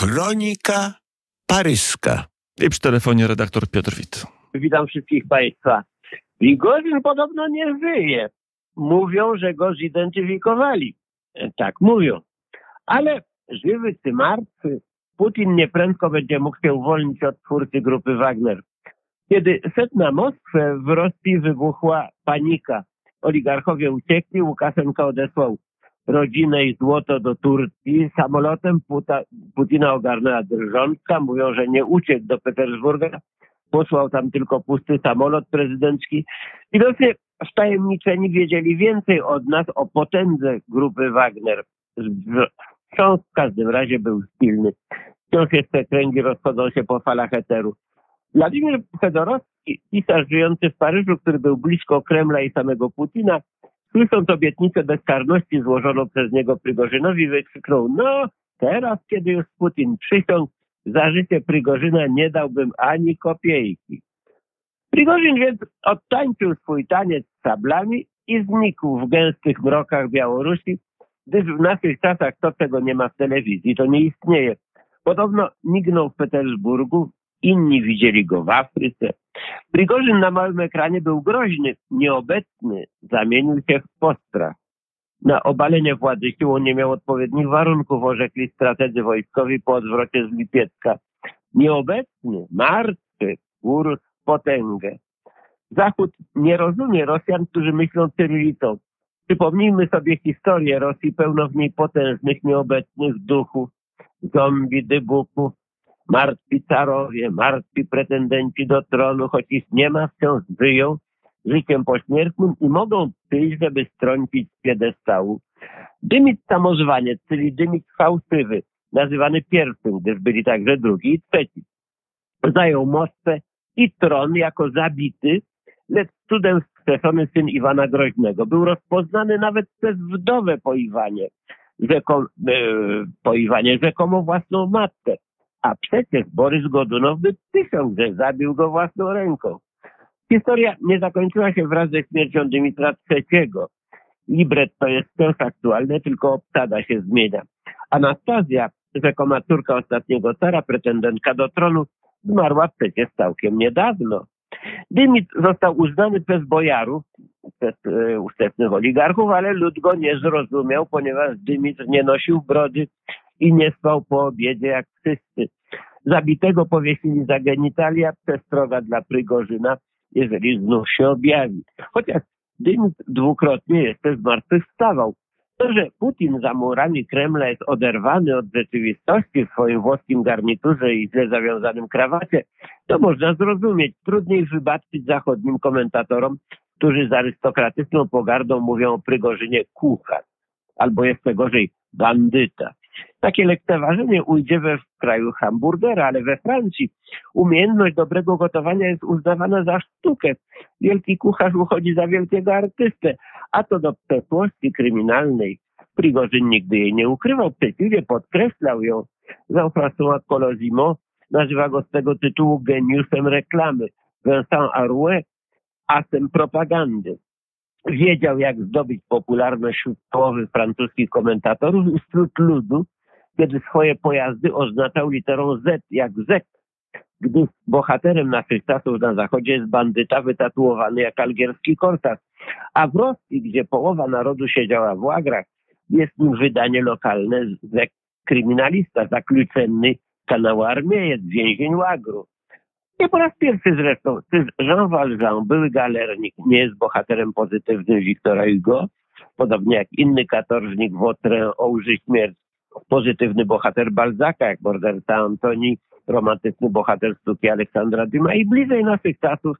Kronika paryska. I przy telefonie redaktor Piotr Wit. Witam wszystkich Państwa. Prigorzyn podobno nie żyje. Mówią, że go zidentyfikowali. E, Tak mówią. Ale żywy czy martwy, Putin nieprędko będzie mógł się uwolnić od twórcy grupy Wagner. Kiedy set na Moskwę w Rosji wybuchła panika. Oligarchowie uciekli, Łukaszenka odesłał rodzinę i złoto do Turcji. Samolotem Puta, Putina ogarnęła drżączka. Mówią, że nie uciekł do Petersburga. Posłał tam tylko pusty samolot prezydencki. Widocznie wtajemniczeni wiedzieli więcej od nas o potędze grupy Wagner. Wciąż w każdym razie był pilny. Wciąż jeszcze kręgi rozchodzą się po falach eteru. Władimir Fedorowski, pisarz żyjący w Paryżu, który był blisko Kremla i samego Putina, słysząc obietnicę bezkarności złożoną przez niego Prigorzynowi, wykrzyknął, no teraz, kiedy już Putin przysiągł, za życie Prigorzyna nie dałbym ani kopiejki. Prigorzyn więc odtańczył swój taniec z sablami i znikł w gęstych mrokach Białorusi, gdyż w naszych czasach to, czego nie ma w telewizji, to nie istnieje. Podobno mignął w Petersburgu, inni widzieli go w Afryce. Prigorzyn na małym ekranie był groźny, nieobecny, zamienił się w postrach. Na obalenie władzy siłą nie miał odpowiednich warunków, orzekli strategzy wojskowi po odwrocie z Lipiecka. Nieobecny, martwy, urósł potęgę. Zachód nie rozumie Rosjan, którzy myślą cyrylicą. Przypomnijmy sobie historię Rosji, pełno w niej potężnych, nieobecnych duchów, zombie, dybuków, martwi carowie, martwi pretendenci do tronu, choć ich nie ma, wciąż żyją życiem pośmiertnym i mogą przyjść, żeby strącić z piedestału. Dymit samozwaniec, czyli dymit fałszywy, nazywany pierwszym, gdyż byli także drugi i trzeci. Zajął Moskwę i tron jako zabity, lecz cudem wskrzeszony syn Iwana Groźnego. Był rozpoznany nawet przez wdowę po Iwanie, rzekom, e, po Iwanie rzekomo własną matkę. A przecież Borys Godunow przysiągł, że zabił go własną ręką. Historia nie zakończyła się wraz ze śmiercią Dymitra III. Libretto jest wciąż aktualne, tylko obsada się zmienia. Anastazja, rzekoma córka ostatniego cara, pretendentka do tronu, zmarła przecież całkiem niedawno. Dymit został uznany przez bojarów, przez e, oligarchów, ale lud go nie zrozumiał, ponieważ Dymitr nie nosił brody i nie spał po obiedzie jak wszyscy. Zabitego powiesili za genitalia, przestroga dla Prygorzyna, jeżeli znów się objawi. Chociaż Dymitr dwukrotnie jeszcze zmartwychwstawał. To, że Putin za murami Kremla jest oderwany od rzeczywistości w swoim włoskim garniturze i źle zawiązanym krawacie, to można zrozumieć. Trudniej wybaczyć zachodnim komentatorom, którzy z arystokratyczną pogardą mówią o Prygorzynie kucharz, albo jeszcze gorzej bandyta. Takie lekceważenie ujdzie we kraju hamburgera, ale we Francji umiejętność dobrego gotowania jest uznawana za sztukę. Wielki kucharz uchodzi za wielkiego artystę, a to do przeszłości kryminalnej. Prigorzyn nigdy jej nie ukrywał, przeciwnie podkreślał ją. Jean-François Colosimo nazywa go z tego tytułu geniuszem reklamy. Vincent Arouet asem propagandy. Wiedział, jak zdobyć popularność wśród połowy francuskich komentatorów i wśród ludu, kiedy swoje pojazdy oznaczał literą Z, jak Z, gdy bohaterem naszych czasów na zachodzie jest bandyta wytatuowany jak algierski korsarz. A w Rosji, gdzie połowa narodu siedziała w łagrach, jest nim wydanie lokalne Z kryminalista, zaklucenny kanału Armiejec, więzień łagru. Nie po raz pierwszy zresztą. Jean Valjean, były galernik, nie jest bohaterem pozytywnym Wiktora Hugo, podobnie jak inny katorżnik Wotrę o łży śmierci. Pozytywny bohater Balzaka, jak morderca Antoni, romantyczny bohater sztuki Aleksandra Dumas i bliżej naszych czasów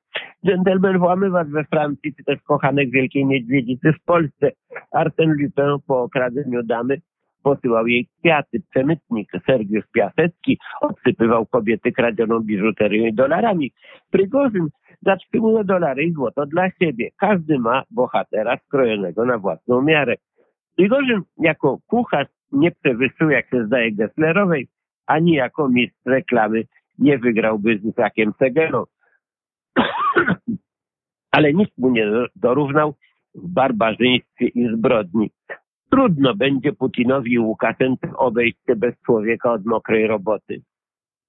dżentelmen włamywacz we Francji, czy też kochanek Wielkiej Niedźwiedzicy w Polsce. Arsène Lupin po okradzeniu damy posyłał jej kwiaty. Przemytnik Sergiusz Piasecki odsypywał kobiety kradzioną biżuterią i dolarami. Prygorzyn zatrzymuje dolary i złoto dla siebie. Każdy ma bohatera skrojonego na własną miarę. Prigorzyn jako kucharz nie przewyższył, jak się zdaje, Gesslerowej, ani jako mistrz reklamy nie wygrałby z Isakiem Segelą. Ale nikt mu nie dorównał w barbarzyństwie i zbrodni. Trudno będzie Putinowi i Łukaszence obejść się bez człowieka od mokrej roboty.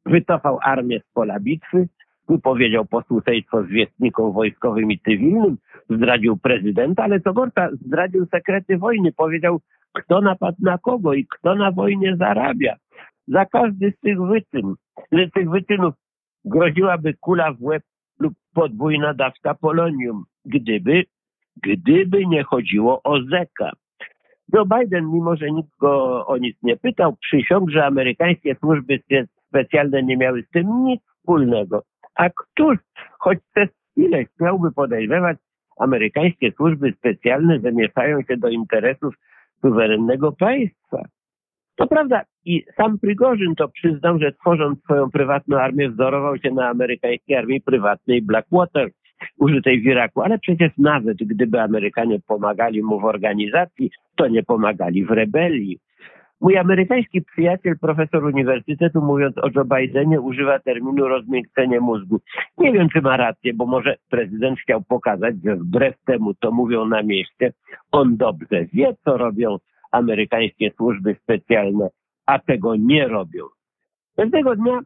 Wycofał armię z pola bitwy, wypowiedział posłuszeństwo zwiestnikom wojskowym i cywilnym, zdradził prezydenta, ale co gorsza, zdradził sekrety wojny, powiedział, kto napadł na kogo i kto na wojnie zarabia. Za każdy z tych wyczyn, z tych wyczynów groziłaby kula w łeb lub podwójna dawka polonium, gdyby, gdyby nie chodziło o zeka. Joe Biden, mimo że nikt go o nic nie pytał, przysiągł, że amerykańskie służby specjalne nie miały z tym nic wspólnego. A któż choć przez chwilę chciałby podejrzewać amerykańskie służby specjalne, że mieszają się do interesów suwerennego państwa? To prawda, i sam Prigorzyn to przyznał, że tworząc swoją prywatną armię wzorował się na amerykańskiej armii prywatnej Blackwater użytej w Iraku, ale przecież nawet gdyby Amerykanie pomagali mu w organizacji, to nie pomagali w rebelii. Mój amerykański przyjaciel, profesor uniwersytetu, mówiąc o Joe Bidenie, używa terminu rozmiękczenie mózgu. Nie wiem, czy ma rację, bo może prezydent chciał pokazać, że wbrew temu, co mówią na mieście, on dobrze wie, co robią amerykańskie służby specjalne, a tego nie robią. Pewnego dnia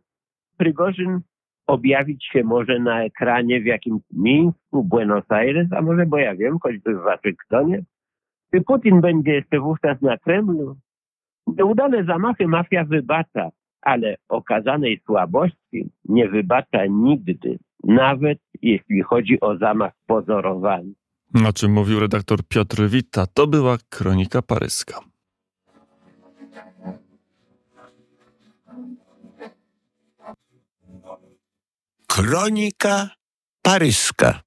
Prygorzyn objawić się może na ekranie w jakimś Mińsku, Buenos Aires, a może, bo ja wiem, choćby w Waszyngtonie. Czy Putin będzie jeszcze wówczas na Kremlu? Nieudane zamachy mafia wybacza, ale okazanej słabości nie wybacza nigdy, nawet jeśli chodzi o zamach pozorowany. O czym mówił redaktor Piotr Wita, to była kronika paryska. Kronika paryska.